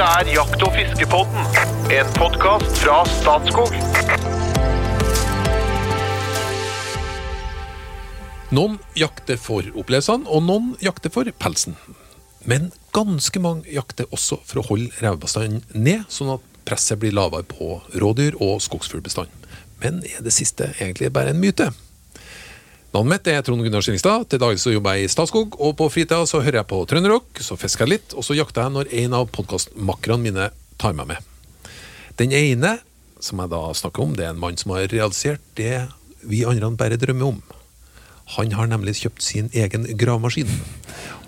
Dette er Jakt- og fiskepodden, en podkast fra Statskog. Noen jakter for opplevelsene, og noen jakter for pelsen. Men ganske mange jakter også for å holde revebestanden ned, sånn at presset blir lavere på rådyr og skogsfuglbestanden. Men er det siste egentlig bare en myte? Navnet mitt er Trond Gunnar Skillingstad. Til daglig så jobber jeg i Statskog, og på fritida så hører jeg på Trønderrock, så fisker jeg litt, og så jakter jeg når en av podkastmakkerne mine tar meg med. Den ene, som jeg da snakker om, det er en mann som har realisert det vi andre bare drømmer om. Han har nemlig kjøpt sin egen gravemaskin.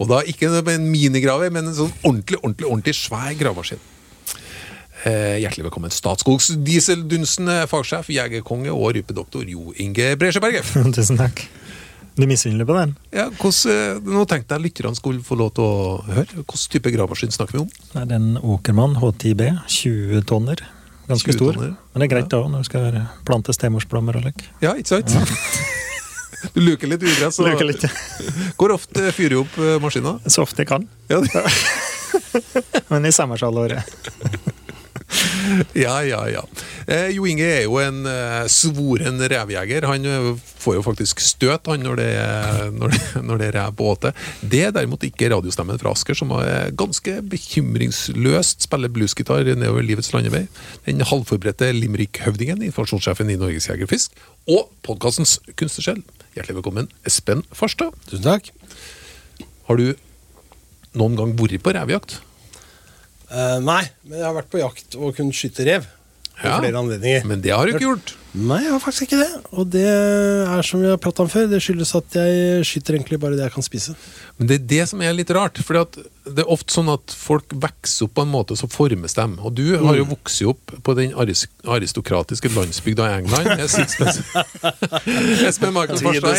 Og da ikke en minigraver, men en sånn ordentlig, ordentlig, ordentlig svær gravemaskin. Eh, hjertelig velkommen, Statskogs dieseldunstende fagsjef, jegerkonge og rypedoktor Jo Inge Bresjeberget. Tusen takk. Du misunner på den? Ja, hvordan, eh, nå tenkte jeg lytterne skulle få lov til å høre. Hvilken type gravemaskin snakker vi om? Det er en Åkermann H10B, 20 tonner. Ganske 20 stor. tonner. Men det er greit da, når du skal plante stemorsblomster og lik. Ja, ikke sant? Du luker litt videre, så Luker litt. Hvor ofte fyrer du opp eh, maskina? Så ofte jeg kan. Ja, det- Men i sommerhalvåret. Ja, ja. ja. Eh, jo Inge er jo en eh, svoren revjeger. Han eh, får jo faktisk støt han når det, når det, når det er rev på åte. Det er derimot ikke radiostemmen fra Asker, som er ganske bekymringsløst spiller bluesgitar nedover livets landevei. Den halvforberedte Limerick-høvdingen, informasjonssjefen i Norges Jegerfisk, og og podkastens kunstnersjel. Hjertelig velkommen, Espen Farstad. Tusen takk. Har du noen gang vært på revjakt? Eh, nei, men jeg har vært på jakt og kunnet skyte rev. Ja, flere anledninger. Men det har du ikke gjort. Nei, jeg har faktisk ikke det. Og det er som vi har pratet om før, det skyldes at jeg skyter egentlig bare det jeg kan spise. Men det er det som er litt rart. For det er ofte sånn at folk vokser opp på en måte, så formes dem. Og du har Mm. jo vokst opp på den aristokratiske landsbygda i England. Jeg Espen og Farstad.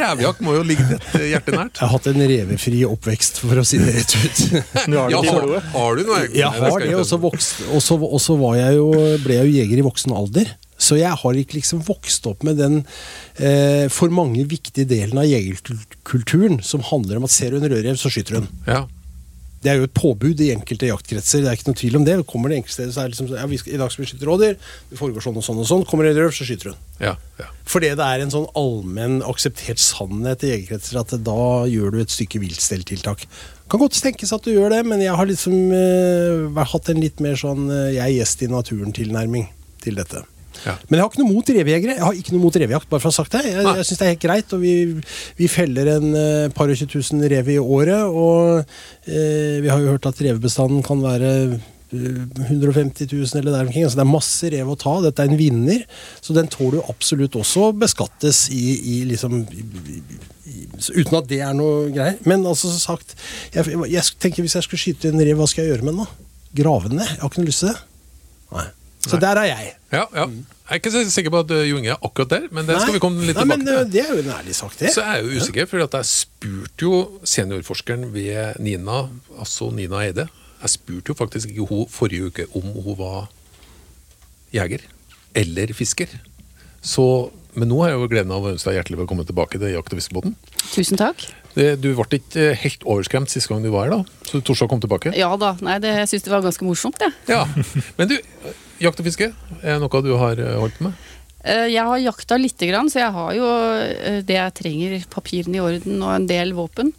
Revjakt må jo ligge ditt hjerte nært. Jeg har hatt en revefri oppvekst, for å si det rett ut. Har Ja, har, har du noe? Jeg har det, og og så var jeg jo, ble jeg jo jeger i voksen alder. Så jeg har ikke liksom vokst opp med den eh, for mange viktige delen av jegerkulturen som handler om at ser du en rødrev, så skyter du den. Ja. Det er jo et påbud i enkelte jaktkretser. det er ikke noe tvil om det. Kommer det enkelte steder, så er det liksom ja, skal, I dag skal vi skyte rådyr. Det foregår sånn og sånn og sånn. Kommer det en røv, så skyter hun. Ja, ja. Fordi det er en sånn allmenn akseptert sannhet i jegerkretser at da gjør du et stykke viltstelltiltak. Kan godt tenkes at du gjør det, men jeg har liksom eh, hatt en litt mer sånn eh, jeg er gjest i naturen-tilnærming til dette. Ja. Men jeg har ikke noe mot revejegere. Jeg har ikke noe mot revejakt, bare for å ha sagt det. Jeg, Nei. jeg syns det er helt greit, og vi, vi feller en uh, par og 20 000 rev i året. Og uh, vi har jo hørt at revebestanden kan være eh, 150 000 eller der omkring. Altså det er masse rev å ta. Dette er en vinner, så den tåler jo absolutt også beskattes i, i liksom i, i, Uten at det er noe greier. Men altså som sagt, jeg, jeg tenker hvis jeg skulle skyte en rev, hva skal jeg gjøre med den da? Grave den ned? Jeg har ikke noe lyst til det. Nei. Så Nei. der er jeg. ja, ja. Jeg er ikke så sikker på at uh, Jo Inge er akkurat der, men det skal vi komme litt Nei, tilbake til. eh, Det er jo en ærlig sak, det. Så er jeg jo usikker, for jeg spurte jo seniorforskeren ved Nina, altså Nina Eide Jeg spurte jo faktisk ikke hun forrige uke om hun var jeger eller fisker. Så, men nå har jeg jo gleden av å ønske deg hjertelig velkommen tilbake til Jakt- og fiskebåten. Tusen takk. Det- Du ble ikke eh, helt overskremt sist gang du var her, da? Så du torde å komme tilbake? Ja da. Nei, det, jeg syns det var ganske morsomt, jeg. Ja. Men du, jakt og fiske, er noe du har eh, holdt på med? Eh, Jeg har jakta lite grann, så jeg har jo eh, det jeg trenger. Papirene i orden og en del våpen.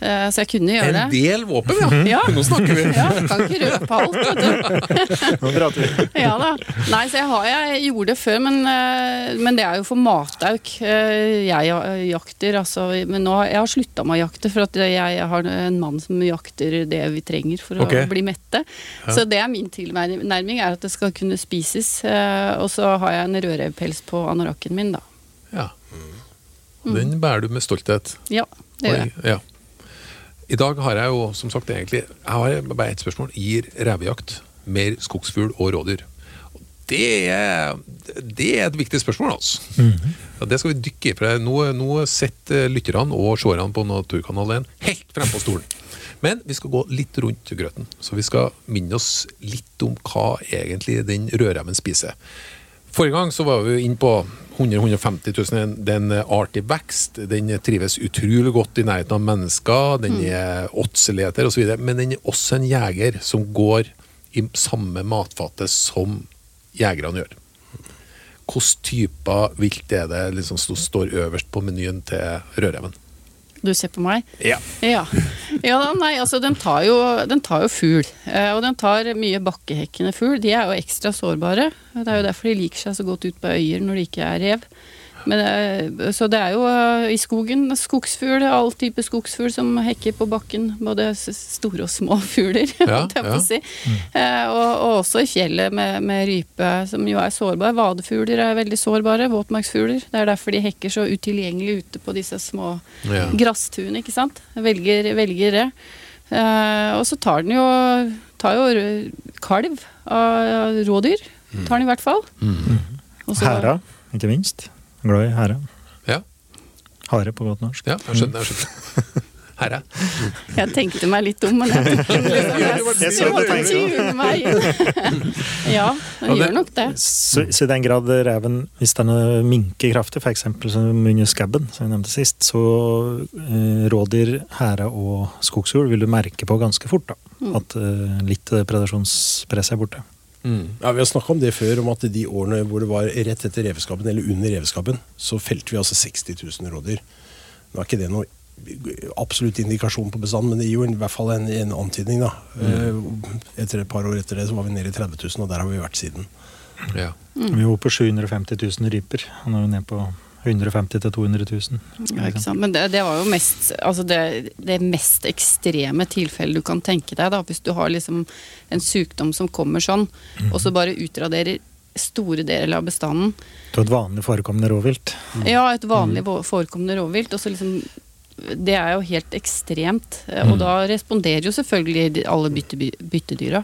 Eh, Så jeg kunne gjøre det. En del våpen, ja! Ja. Nå snakker vi! Ja, kan ikke røpe alt, vet du. Nå prater vi. Ja da. Nei, så jeg, har, jeg gjorde det før, men, eh, men det er jo for matauk eh, jeg jakter. Altså, men nå, jeg har slutta med å jakte, for at jeg har en mann som jakter det vi trenger for okay. å bli mette. Så det er min tilnærming, er at det skal kunne spises. eh, Og så har jeg en rødrevpels på anorakken min, da. Ja. Den bærer du med stolthet. Ja, det gjør jeg. Ja. I dag har jeg jo som sagt egentlig Jeg har bare ett spørsmål. Gir revejakt mer skogsfugl og rådyr? Det er, det er et viktig spørsmål, altså. Ja, det skal vi dykke i. for Nå, nå sitter lytterne og seerne på Naturkanal 1 helt frempå på stolen. Men vi skal gå litt rundt grøten. Så vi skal minne oss litt om hva egentlig den rødreven spiser. Forrige gang så var vi inne på 100 150 000. Det er en artig vekst. Den trives utrolig godt i nærheten av mennesker. Den er åtseleter osv. Men den er også en jeger som går i samme matfatet som jegerne gjør. Hvilke typer vilt er det liksom, som står øverst på menyen til rødreven? Du ser på meg? Ja. Ja. ja nei, altså den tar jo, den tar jo fugl. Eh, og den tar mye bakkehekkende fugl. De er jo ekstra sårbare. Det er jo derfor de liker seg så godt ut på øyer når det ikke er rev. Men, eh, så det er jo eh, i skogen skogsfugl, all type skogsfugl som hekker på bakken. Både store og små fugler, Ja, holdt jeg på å si. Mm. og, og også i fjellet med, med rype, som jo er sårbare. Vadefugler er veldig sårbare. Våtmarksfugler. Det er derfor de hekker så utilgjengelig ute på disse små Ja. grasstuene, ikke sant. Velger, velger det. Eh, og så tar den jo, tar jo kalv av rådyr. Tar den i hvert fall. Mm. Hæra, ikke minst. Glad i hæra. Ja, Hare på godt norsk. ja jeg skjønner. Jeg skjønner. Herre. Jeg tenkte meg litt om, men jeg tok den liksom Jeg tune meg inn. Ja, den gjør nok det. Så, så i den grad reven, hvis den minker kraftig, f.eks. som under skabben, som vi nevnte sist, så eh, rådyr, hære og skogsfugl vil du merke på ganske fort da, at eh, litt predasjonspress er borte. Mm. Ja, Vi har snakka om det før, om at de årene hvor det var rett etter reveskapen, eller under reveskapen så felte vi altså 60 000 rådyr. Nå er ikke det noe absolutt indikasjon på bestanden, men det gir jo i hvert fall en, en antydning. da. Mm. Etter et par år etter det så var vi nede i 30 000, og der har vi vært siden. Ja. Vi var på 750 000 ryper, nå er vi nede på 150 000-200 000. Ja, ikke sant? Men det, det var jo mest, altså det, det mest ekstreme tilfellet du kan tenke deg. da, Hvis du har liksom en sykdom som kommer sånn, og så bare utraderer store deler av bestanden. Var et vanlig forekommende råvilt. Ja, et vanlig vå- forekommende rovvilt. Og så liksom Det er jo helt ekstremt. Og Og da responderer jo selvfølgelig alle bytte, byttedyra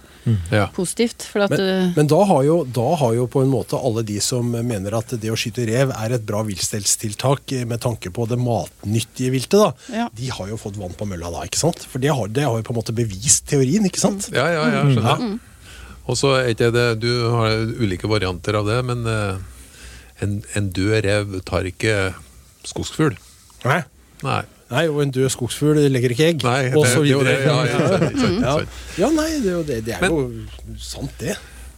Ja. positivt. For at Men, eh, men da, har jo, da har jo på en måte alle de som mener at det å skyte rev er et bra viltstellstiltak eh, med tanke på det matnyttige viltet, da, Ja. de har jo fått vann på mølla da, ikke sant? For det har, det har jo på en måte bevist teorien, ikke sant? Ja, ja, ja, skjønner. Og så er ikke det Du har ulike varianter av det, men eh, en, en død rev tar ikke skogsfugl. Nei. Nei. Nei, og en død skogsfugl legger ikke egg, Nei, og så det er jo videre. det, ja, ja, sant, sant, Ja. Ja, nei, det er jo, det, det er Men- jo sant, det.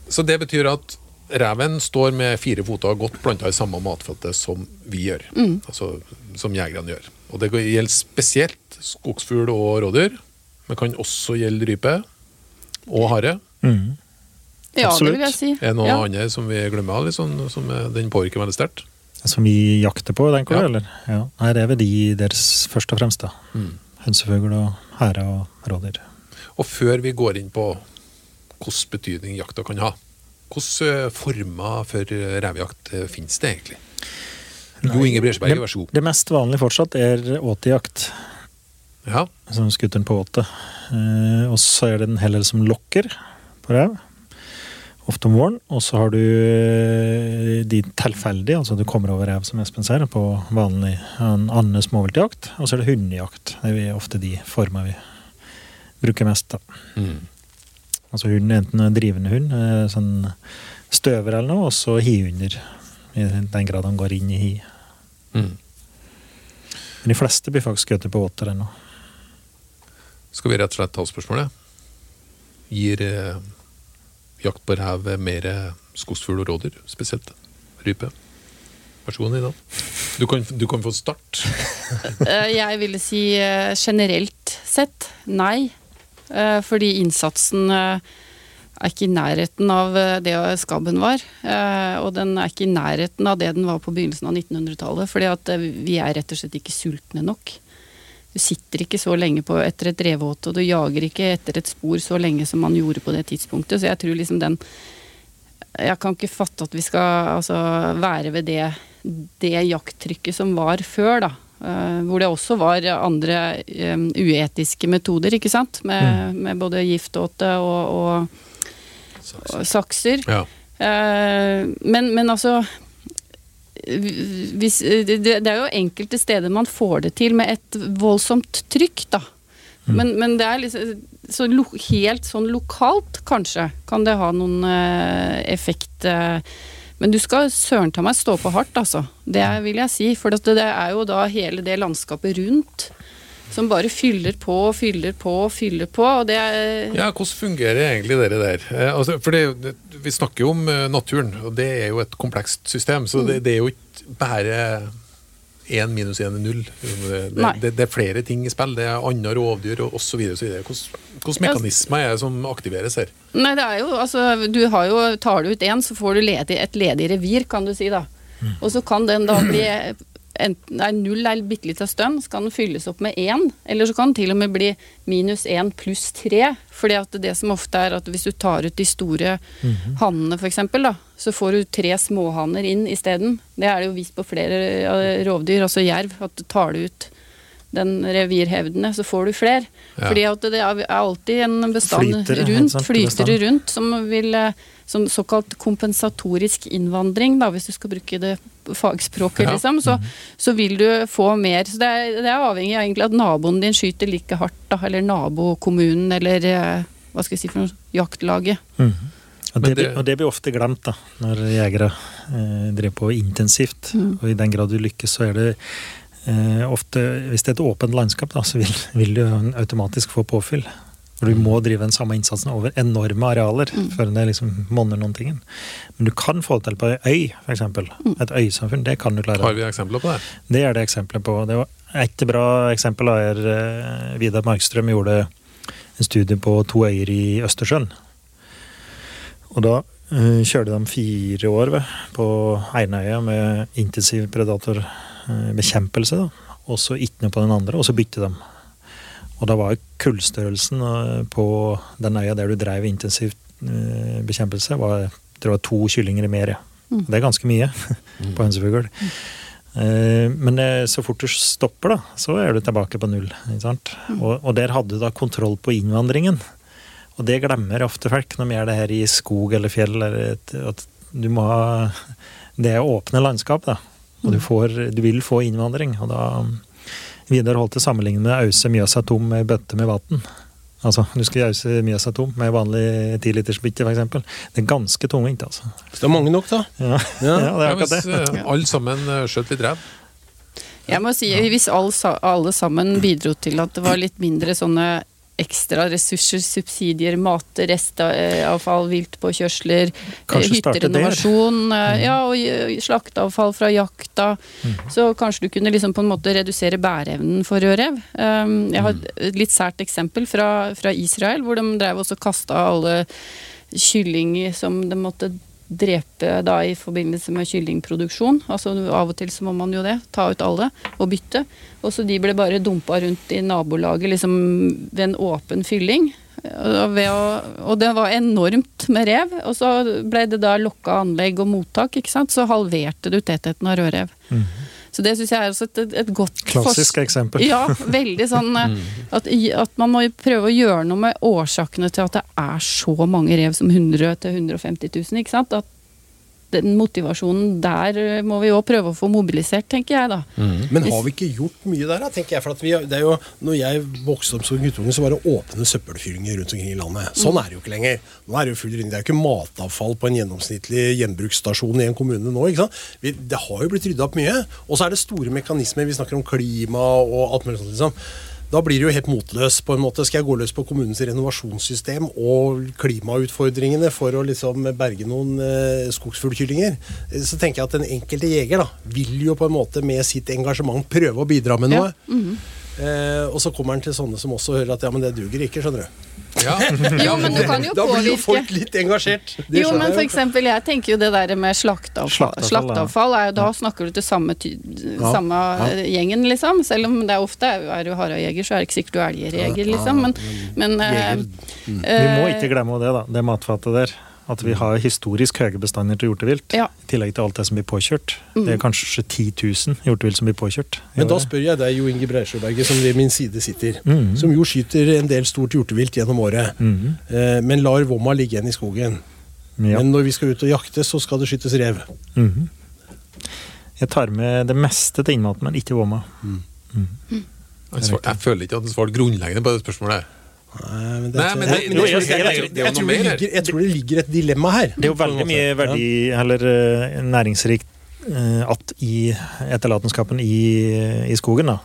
Så det betyr at reven står med fire foter godt planta i samme matfate som vi gjør. Altså som jegerne gjør. Og det gjelder spesielt skogsfugl og rådyr. Men kan også gjelde rype og hare. Mm. ja, det absolutt. vil jeg si. Er det noe ja. annet som vi glemmer liksom, som er- den påvirker veldig sterkt? Som vi jakter på, tenker Ja. du? eller? Ja. Nei, det er vel de deres først og fremst. da. Hønsefugl og hære og rådyr. Og før vi går inn på hvilken betydning jakta kan ha, hvilke eh, former for eh, revejakt eh, finnes det egentlig? Jo Inge Bresjeberg, vær så god. Det mest vanlige fortsatt er åtejakt, Ja, som skutteren på åte. Og så er det en heller som lokker på rev. Ofte om våren. Og så har du eh, de tilfeldige, altså du kommer over rev, som Espen sier, på vanlig en annen småviltjakt. Og så er det hundejakt. Det er ofte de former vi bruker mest. da. mm. Altså hunden, enten en drivende hund, eh, sånn støver eller noe, og så hihunder. I den grad han går inn i hi. Mm. Men de fleste blir faktisk skutt på åter ennå. Skal vi rett og slett ta spørsmålet? Gir eh, jakt på rev mer skogsfugl og rådyr, spesielt? Rype? Vær så god, Nina. Du kan, du kan få start. Eh, Jeg ville si eh, generelt sett nei. Eh, Fordi innsatsen er ikke i nærheten av det skabben var. Og den er ikke i nærheten av det den var på begynnelsen av 1900-tallet. Fordi vi er rett og slett ikke sultne nok. Du sitter ikke så lenge på etter et revåte, og du jager ikke etter et spor så lenge som man gjorde på det tidspunktet. Så jeg tror liksom den Jeg kan ikke fatte at vi skal altså, være ved det, det jakttrykket som var før, da. Uh, hvor det også var andre um, uetiske metoder, ikke sant. Med, med både giftåte og, og, og sakser. Ja. Uh, men, men altså hvis, det, det er jo enkelte steder man får det til med et voldsomt trykk, da. Men, men det er liksom så lo, helt sånn lokalt, kanskje, kan det ha noen uh, effekt. Uh, Men du skal søren ta meg stå på hardt, altså. Det vil jeg si. For det, det er jo da hele det landskapet rundt som bare fyller på og fyller på og fyller på. Og det er Ja, Hvordan fungerer egentlig dere der? Eh, altså, for det, Vi snakker jo om eh, naturen, og det er jo et komplekst system. Så det, det er jo ikke bare én minus én er null. Det, det, er flere ting i spill. Det er andre rovdyr osv. Hvilke mekanismer er det som aktiveres her? Nei, det er jo altså du har jo, Tar du ut én, så får du ledig, et ledig revir, kan du si, da. Og så kan den da bli enten er null eller bitte litt av stønn, så kan den fylles opp med én. Eller så kan den til og med bli minus én pluss tre. Fordi at det som ofte er at hvis du tar ut de store hannene, f.eks., så får du tre småhanner inn isteden. Det er det jo vist på flere rovdyr, altså jerv, at du tar du ut den revirhevdende, så får du flere. Ja. Fordi at det er alltid en bestand Flytere, rundt, sant, flytere bestand. rundt, som vil eh, som såkalt kompensatorisk innvandring, da, hvis du skal bruke det fagspråket, Ja. liksom, så, så vil du få mer. Så det er, det er avhengig av egentlig at naboen din skyter like hardt, da, eller nabokommunen, eller eh, hva skal jeg si for noe, jaktlaget. Mm. Og, det, og det blir ofte glemt da, når jegere eh, driver på intensivt. Mm. Og i den grad du lykkes, så er det eh, ofte Hvis det er et åpent landskap, da, så vil, vil du automatisk få påfyll. For du må drive den samme innsatsen over enorme arealer Mm. før det liksom monner noen ting. Men du kan få det til på ei øy, f.eks. Mm. Et øysamfunn, det kan du klare. Har vi eksempler på det? Det er det eksempler på. Det var Et bra eksempel er eh, Vidar Markstrøm gjorde en studie på to øyer i Østersjøen. Og da uh, kjørte de fire år ved, på Einøya med intensiv predatorbekjempelse. Uh, Og så ikke noe på den andre, og så bytte de. Og da var kullstørrelsen eh, på den øya der du drev intensiv eh, bekjempelse, var, det var to kyllinger i mer. Mm. Det er ganske mye på hønsefugl. Eh, Men eh, så fort du stopper, da, så er du tilbake på null. Sant? Og, og der hadde du da kontroll på innvandringen. Og det glemmer ofte folk når vi gjør det her i skog eller fjell. Eller at du må ha Det er åpne landskap, da. Og du, får, du vil få innvandring. Og da Vidar med å ause Mjøsa tom med bøtte med vann. Altså, du skal jause Mjøsa tom med vanlig tilitersbytte, f.eks. Det er ganske tungvint, altså. Så det er mange nok, da. Ja, Ja. ja det er Ja, akkurat det. hvis alle sammen eh, skjøt litt rev Jeg må si, Hvis all, alle sammen bidro til at det var litt mindre sånne ekstra ressurser, subsidier, mat, restavfall, viltpåkjørsler, eh, hytterenovasjon, mm. ja, og eh, slakteavfall fra jakta, så kanskje du kunne liksom på en måte redusere bæreevnen for rødrev. Um, jeg har et litt sært eksempel fra, fra Israel, hvor de drev også kasta alle kylling som de måtte drepe da i forbindelse med kyllingproduksjon. Altså Av og til så må man jo det. Ta ut alle og bytte. Og så de ble bare dumpa rundt i nabolaget liksom ved en åpen fylling. Og, å, og det var enormt med rev. Og så ble det da lokka anlegg og mottak, ikke sant. Så halverte du tettheten av rødrev. Så det syns jeg er også et, et, godt Klassisk eksempel. ja, veldig sånn eh, at, at man må prøve å gjøre noe med årsakene til at det er så mange rev som 100 000-150 000. ikke sant? At den motivasjonen der eh, må vi òg prøve å få mobilisert, tenker jeg da. Men har vi ikke gjort mye der, da, tenker jeg. For at vi, det er jo, når jeg vokste opp som guttunge, så var det åpne søppelfyllinger rundt omkring i landet. Sånn er det jo ikke lenger. Nå er Det jo full ring. Det er jo ikke matavfall på en gjennomsnittlig gjenbruksstasjon i en kommune nå. ikke sant? Vi, det har jo blitt rydda opp mye. Og så er det store mekanismer. Vi snakker om klima og alt mulig sånt. liksom. Da blir det jo helt motløs. på en måte. Skal jeg gå løs på kommunens renovasjonssystem og klimautfordringene for å liksom berge noen eh, skogsfuglkyllinger, eh, så tenker jeg at den enkelte jeger da, vil jo på en måte med sitt engasjement prøve å bidra med noe. eh, og så kommer han til sånne som også hører at ja, men det duger ikke, skjønner du. Ja. Jo, men du kan jo da blir jo folk litt engasjert. Det Jo, men for eksempel, jeg tenker jo det der med slakteavfall. Slakteavfall, ja. Er jo da snakker du til samme, ty samme ja. gjengen, liksom. Selv om det er ofte er du harejeger, så er det ikke sikkert du er elgjeger, liksom. Men, men men uh, mm. Vi må eh, ikke glemme det, da. Det matfatet der. At vi har historisk høye bestander til hjortevilt. Ja. I tillegg til alt det som blir påkjørt. Det er kanskje 10 000 hjortevilt som blir påkjørt. Men da spør jeg deg, Jo Inge Breisjøberget, som ved min side sitter, Mm. som jo skyter en del stort hjortevilt gjennom året, mm. eh, men lar vomma ligge igjen i skogen. Ja. Men når vi skal ut og jakte, så skal det skytes rev. Mhm. Jeg tar med det meste til innmaten, men ikke vomma. Jeg, svar, jeg føler ikke at han svarte grunnleggende på det spørsmålet. Nei, men jeg- tror- det- er ligger- et dilemma her. Det er jo veldig mye verdi, eller eh, næringsrikt at i etterlatenskapen i, i skogen. da.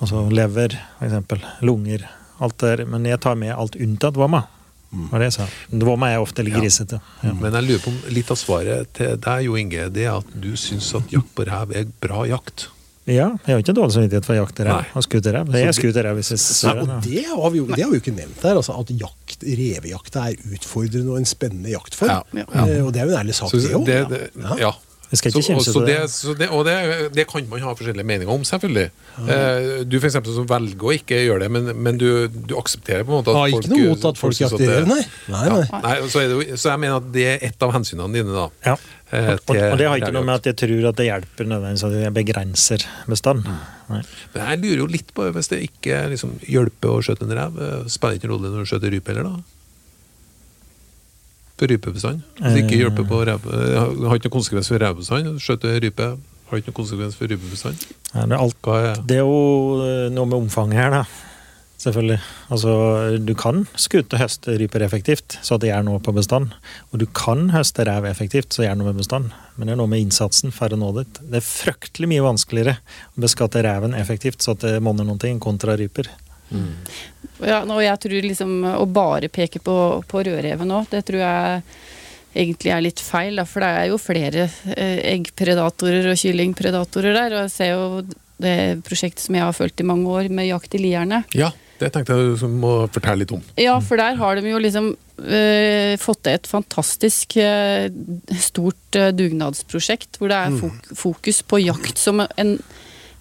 Altså lever, for eksempel. Lunger. Alt der. Men jeg tar med alt unntatt vomma. Var det jeg sa. Vomma er ofte litt grisete. Ja. Men jeg lurer på om litt av svaret til deg, Jo Inge, det er at du syns at jakt på rev er bra jakt. Ja, jeg har ikke dårlig samvittighet for jaktrev og skuterrev. Det er skuterrev hvis jeg ser ja. det har vi jo, det har vi jo ikke nevnt her. Altså, at jakt, revejakta er utfordrende og en spennende jaktform. Ja, ja. Eh, Og det er jo en ærlig sak, Så det òg. det, det, ja. Jeg skal ikke Så- så det, det. så det, og det, det kan man ha forskjellige meninger om, selvfølgelig. Eh, Du for eksempel, som velger å ikke gjøre det, men, men du, du aksepterer på en måte at Har ikke noe mot at folk jakter rev, nei. Nei, nei. Ja, nei så, er det, jo- så jeg mener at det er et av hensynene dine, da. Ja. Eh, Og, og det har ikke noe med at jeg tror at det hjelper nødvendigvis at jeg begrenser bestand. Mm. Men jeg lurer jo litt på hvis det ikke liksom, hjelper å skjøte en rev. eh, Spiller ikke rolle når du skjøter rype heller, da? For rypebestand? Hvis det ikke Eh. hjelper på rev, eh, har ikke noen konsekvens for revbestand. Skjøter rype har ikke noen konsekvens for rypebestand. Det, alt, det er jo noe med omfanget her, da. Selvfølgelig. Altså, du kan skute høste ryper effektivt, så at det gjør noe på bestand. Og du kan høste rev effektivt, så gjør noe med bestand. Men det er noe med innsatsen for å nå dit. Det er fryktelig mye vanskeligere å beskatte reven effektivt, så at det monner noen ting, kontra ryper. Ja, og jeg tror liksom å bare peke på, på rødreven nå, det tror jeg egentlig er litt feil. Da, for det er jo flere eh, eggpredatorer og kyllingpredatorer der. Og jeg ser jo det prosjektet som jeg har fulgt i mange år, med jakt i lierne. Ja, det tenkte jeg du må fortelle litt om. Ja, for der har de jo liksom uh, fått til et fantastisk uh, stort uh, dugnadsprosjekt, hvor det er fok fokus på jakt som en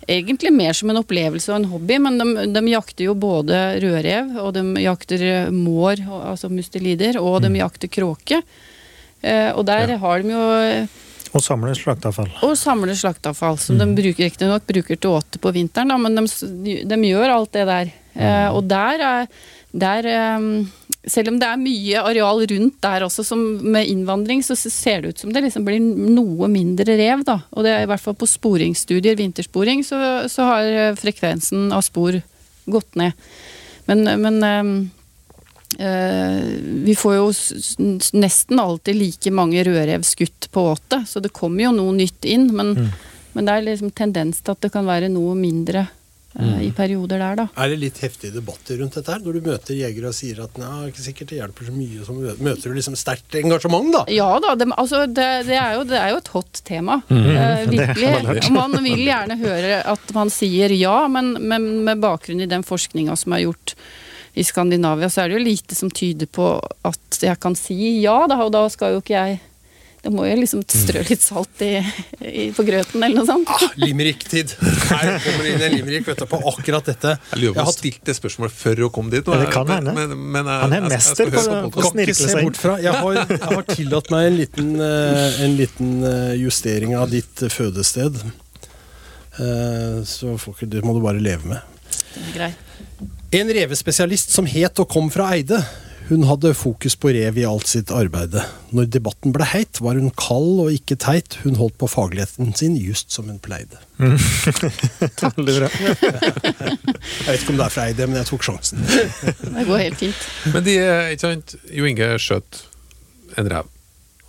Egentlig mer som en opplevelse og en hobby, men de, de jakter jo både rødrev, og de jakter mår, altså mustelider, og de jakter kråke. Eh, og der Ja. har de jo Og samler slakteavfall. og samler slakteavfall, som de bruker riktignok bruker til åte på vinteren, da, men de, de, de gjør alt det der. Eh, og der er der, eh, Selv om det er mye areal rundt der også, som med innvandring, så ser det ut som det liksom blir noe mindre rev. da. Og det er i hvert fall på sporingsstudier, vintersporing, så, så har eh, frekvensen av spor gått ned. Men, men eh, eh, vi får jo nesten alltid like mange rødrev skutt på åte, så det kommer jo noe nytt inn. Men, men det er liksom tendens til at det kan være noe mindre eh, i perioder der, da. Er det litt heftige debatter rundt dette her? Når du møter jegere og sier at nei, ikke sikkert det hjelper så mye, så møter du liksom sterkt engasjement, da? Ja da, det, altså det, det, er jo, det er jo et hot tema. eh, virkelig. Man vil gjerne høre at man sier ja, men, men med bakgrunn i den forskninga som er gjort i Skandinavia, så er det jo lite som tyder på at jeg kan si ja, da, og da skal jo ikke jeg Da må jeg liksom strø litt salt i, i, på grøten, eller noe sånt. Ah, Limerick-tid. Her kommer det inn en limerick vet du, på akkurat dette. Jeg har stilt det spørsmålet før å komme dit. Ja, det kan men, hende. men, men, jeg- Han er jeg- jeg mester på- på å snirkle seg inn. Jeg har, jeg har tillatt meg en liten, eh, en liten eh, justering av ditt eh, fødested. Eh, Så får ikke, det må du bare leve med. Det er greit. En revespesialist som het og kom fra Eide. Hun hadde fokus på rev i alt sitt arbeide. Når debatten ble heit, var hun kald og ikke teit. Hun holdt på fagligheten sin just som hun pleide. Veldig bra. Jeg vet ikke om det er fra Eide, men jeg tok sjansen. Det går helt fint. Men de, eh, ikke sant, Jo Inge skjøt en rev,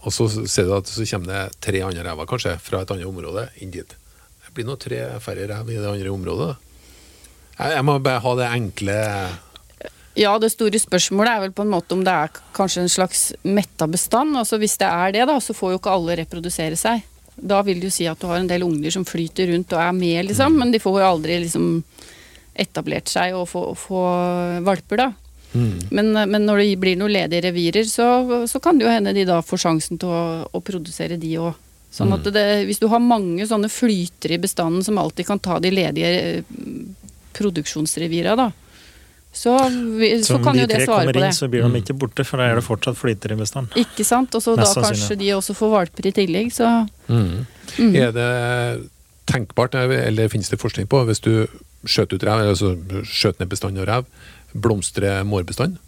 og så ser du at så kommer det tre andre rever kanskje fra et annet område inn dit. Det blir nå tre færre rev i det andre området. Jeg, jeg må bare ha det enkle Ja, det store spørsmålet er vel på en måte om det er kanskje en slags metta bestand. Altså Hvis det er det, da, så får jo ikke alle reprodusere seg. Da vil det jo si at du har en del unger som flyter rundt og er med, liksom, men de får jo aldri liksom etablert seg og få, få valper, da. Men, men når det blir noen ledige revirer, så, så kan det jo hende de da får sjansen til å, å produsere de òg. Sånn at det, hvis du har mange sånne flytere i bestanden som alltid kan ta de ledige eh, produksjonsrevira, da, så, vi, så, så kan de jo det svare på det. inn, så blir de ikke borte, for da er det fortsatt flyter i bestand. Ikke sant? Og så da kanskje de også får valper i tillegg, så Er det tenkbart, eller finnes det forskning på, hvis du skjøt ut rev, altså skjøt ned bestand av rev, blomstrer mårbestand?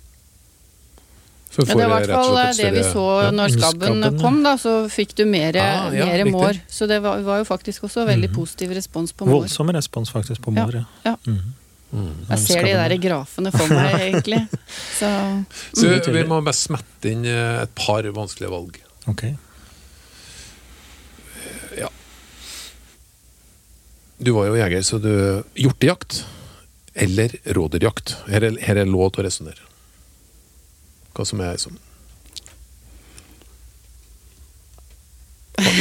Ja, Det var i hvert fall det vi så ja. når skabben kom, da, så fikk du mer, Ah, ja, mår. Så det var, var jo faktisk også veldig positiv respons på mår. Voldsom respons faktisk på Ja. mor. Ja. Ja. Mhm. Jeg ser de der grafene for meg, egentlig. Så Så Mm. vi må bare smette inn eh, et par vanskelige valg. Ok. Ja. Du var jo jeger, så du Hjortejakt eller rådyrjakt? Her er, her er lov til å resonnere. Hva som er som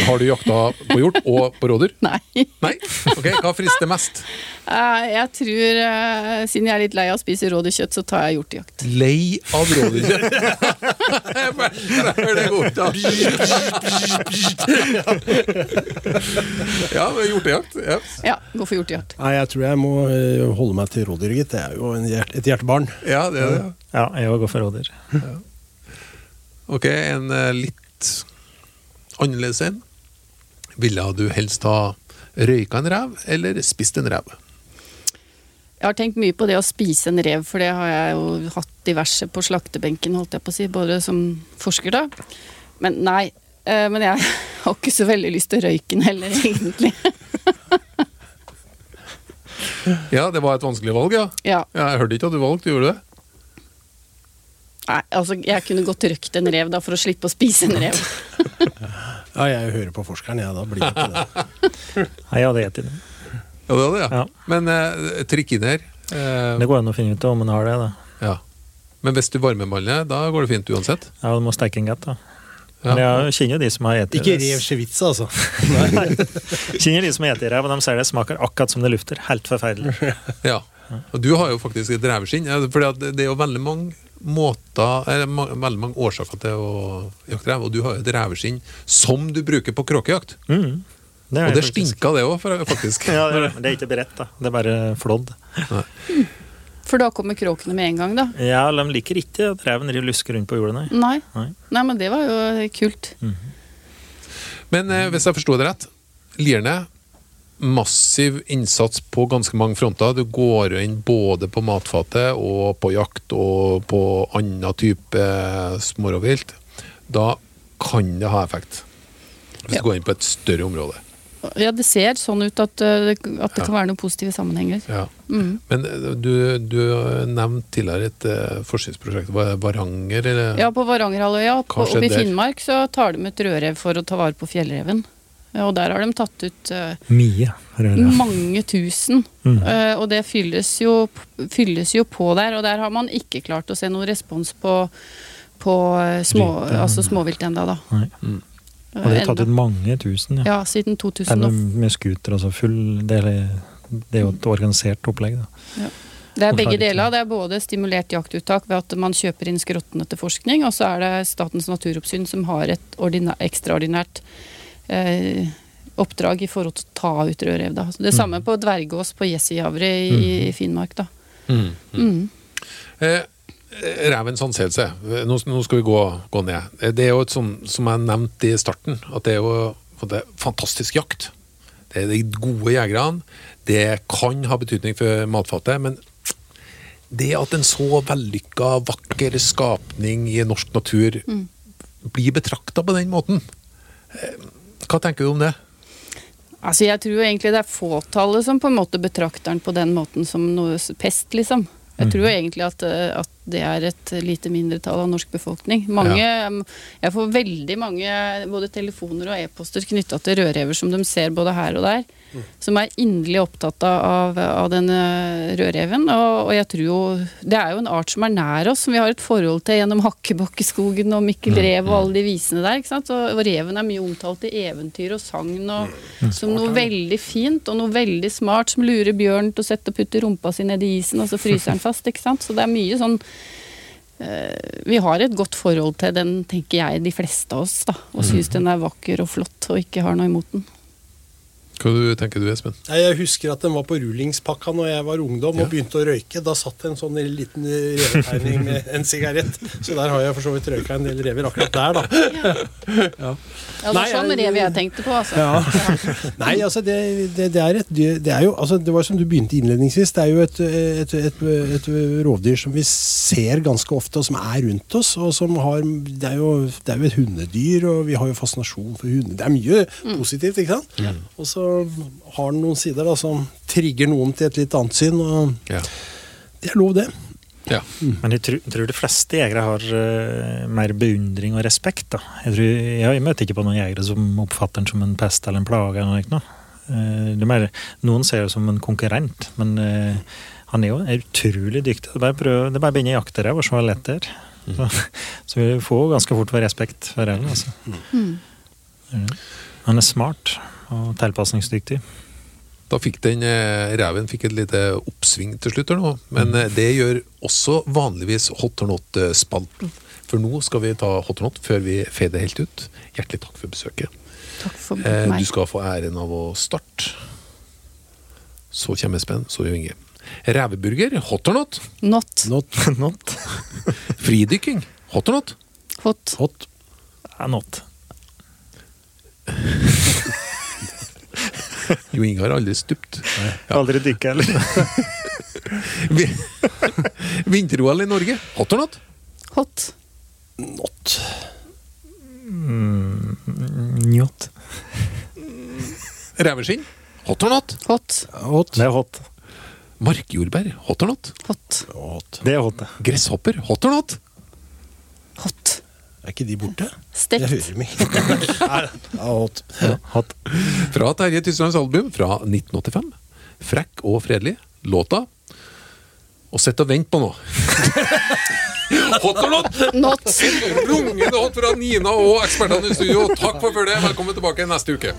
Har- du jakta på hjort og på rådyr? nei. Nei? Ok, Hva frister mest? Eh, Jeg tror, eh, siden jeg er litt lei av å spise rådyrkjøtt, så tar jeg hjortejakt. Lei av rådyrkjøtt. det går an. Ja, men hjortejakt. Ja. Ja, gå for hjortejakt. Nei, jeg tror jeg må eh, holde meg til rådyr, gitt. Det er jo en hjert, et hjertebarn. ja, det er det. Ja, jeg òg går for rådyr. Ok, en litt annerledes en. Ville du helst ha røyka en rev eller spist en rev? Jeg har tenkt mye på det å spise en rev, for det har jeg jo hatt diverse på slaktebenken, holdt jeg på å si, både som forsker da. Men nei, eh, men jeg har ikke så veldig lyst til å røyke den heller, egentlig. Ja, det var et vanskelig valg, ja. Ja, ja jeg hørte ikke at du valgte, gjorde du det? nei, altså jeg kunne godt røkt en rev da, for å slippe å spise en rev. Ja, jeg hører på forskeren, jeg. Da blir det ikke det. Nei, jeg hadde gjettet det. Ja, det hadde jeg. ja. Ja. Men eh, trikk inn her. Eh, Det går an å finne ut om man har det. da. ja. Men hvis du varmeballer, da går det fint uansett? Ja, Du må steke en godt, da. Ja. Men jeg kjenner jo de som har spist Ikke rev ceviche, altså. Kjenner de som har spist rev, og de sier det smaker akkurat som det lufter. Helt forferdelig. Ja. Og du har jo faktisk et revskinn. For fordi at det er jo veldig mange måter eller veldig mange årsaker til å jakte rev, og du har jo et reveskinn som du bruker på kråkejakt. Mm. Det Og det faktisk- stinka, det òg, faktisk. Ja, det, er, det er ikke beredt, da. Det er bare flådd. For da kommer kråkene med en gang, da. Ja, de liker ikke at reven driver lusker rundt på jordet, nei. Nei. Nei. Nei, men det var jo kult. Men eh, hvis jeg forsto det rett, Lierne massiv innsats på ganske mange fronter. Du går inn både på matfatet og på jakt og på annen type smårovvilt. Da kan det ha effekt. Hvis Ja. du går inn på et større område. Ja, det ser sånn ut at, eh, det- at det kan være noen positive sammenhenger. Ja. Mm. Men eh, du, du nevnte tidligere et eh, forskningsprosjekt. Varanger, eller? Ja, på Varangerhalvøya oppe i? Finnmark så tar de ut rødrev for å ta vare på fjellreven. Ja, Og der har de tatt ut uh, Mye. mange tusen. Mm. Uh, og det fylles jo, fylles jo på der, og der har man ikke klart å se noen respons på, på eh, små, altså småvilt enda da. Nei. Mm. Og det har tatt ut mange tusen, ja. Ja, siden 2000. Eller og- med scooter, altså full det er, det er jo et organisert opplegg, da. Det er begge deler. Det er både stimulert jaktuttak ved at man kjøper inn skrottene til forskning, og så er det Statens naturoppsyn som har et ekstraordinært eh, oppdrag i forhold til å ta ut rødrev. Da. Det samme på dvergås på Jessijavre i, i Finnmark. Da. Mm. Mm. Eh, Revens anseelse. Nå, nå skal vi gå, gå ned. Eh, Det er jo et sånn, som jeg nevnte i starten, at det er jo det er fantastisk jakt. Det er de gode jegerne. Det kan ha betydning for matfatet, men det at en så vellykka, vakker skapning i norsk natur blir betrakta på den måten, eh, hva tenker du om det? Altså, jeg tror egentlig det er fåtallet som på en måte betrakter den på den måten som noe pest, liksom. Jeg tror egentlig at, eh, at det er et lite mindretall av norsk befolkning. Mange, ja. Jeg får veldig mange både telefoner og e-poster knytta til rødrever som de ser både her og der. Som er inderlig opptatt av, av den eh, rødreven. Og, og jeg tror jo Det er jo en art som er nær oss, som vi har et forhold til gjennom Hakkebakkeskogen og Mikkel Rev og alle de visene der. ikke sant? Og, og reven er mye omtalt i eventyr og sagn og som noe veldig fint og noe veldig smart som lurer bjørnen til å sette og putte rumpa si ned i isen, og så fryser den fast. ikke sant? Så det er mye sånn Vi har et godt forhold til den, tenker jeg, de fleste av oss, da. Og syns den er vakker og flott og ikke har noe imot den. Hva du tenker du, Espen? Jeg husker at den var på rullingspakka når jeg var ungdom Ja. og begynte å røyke. Da satt det en sånn liten revetegning med en sigarett. Så der har jeg for så vidt røyka en del rever akkurat der, da. Ja, det var sånn rev jeg tenkte på, altså. Ja. Nei, altså det, det, det er et Det er jo altså det var som du begynte innledningsvis. Det er jo et, et, et, et rovdyr som vi ser ganske ofte, og som er rundt oss. og som har, Det er jo, det er jo et hundedyr, og vi har jo fascinasjon for hunder. Det er mye positivt, ikke sant? Og så så har den noen sider da, som trigger noen til et litt annet syn. og Ja. Det er lov, det. ja. Men jeg tror, tror de fleste jegere har uh, mer beundring og respekt. da. Jeg, tror, jeg, jeg møter ikke på noen jegere som oppfatter den som en pest eller en plage. eller noe. Uh. Det mer, noen ser det som en konkurrent, men uh, han er jo er utrolig dyktig. Det er bare, å det er bare å begynne å jakte ræv og se hvor lett det er. Så, så vi får ganske fort respekt for ræven. Altså. Eh, Han er smart og tilpasningsdyktig. Da fikk den eh, reven fikk et lite oppsving til slutt, nå. men eh, det gjør også vanligvis Hot or not-spalten. For nå skal vi ta Hot or not før vi fader helt ut. Hjertelig takk for besøket. Takk for Eh, meg. du skal få æren av å starte. Så kommer Espen, så gjør Inge. Reveburger, hot or not? Not. Not Not. Fridykking, hot or not? Hot. hot. Ja, not. Jo Inge har aldri stupt. Aldri dykka heller. Vi- Vinter-OL i Norge, hot or not? Hot. Not. Mm, Njot. Reveskinn, hot or not? Hot. Hot. Det er hot. Markjordbær, hot or not? Hot. Hot. Det er hot. Gresshopper, hot or not? Er ikke de borte? Jeg hører dem ikke. Hot. Ja, hot. Fra Terje Tyslands album fra 1985. Frekk og fredelig. Låta Og sett og vent på nå. Hot or not? Not. Rungende hot fra Nina og ekspertene i studio. Takk for følget. Velkommen tilbake neste uke.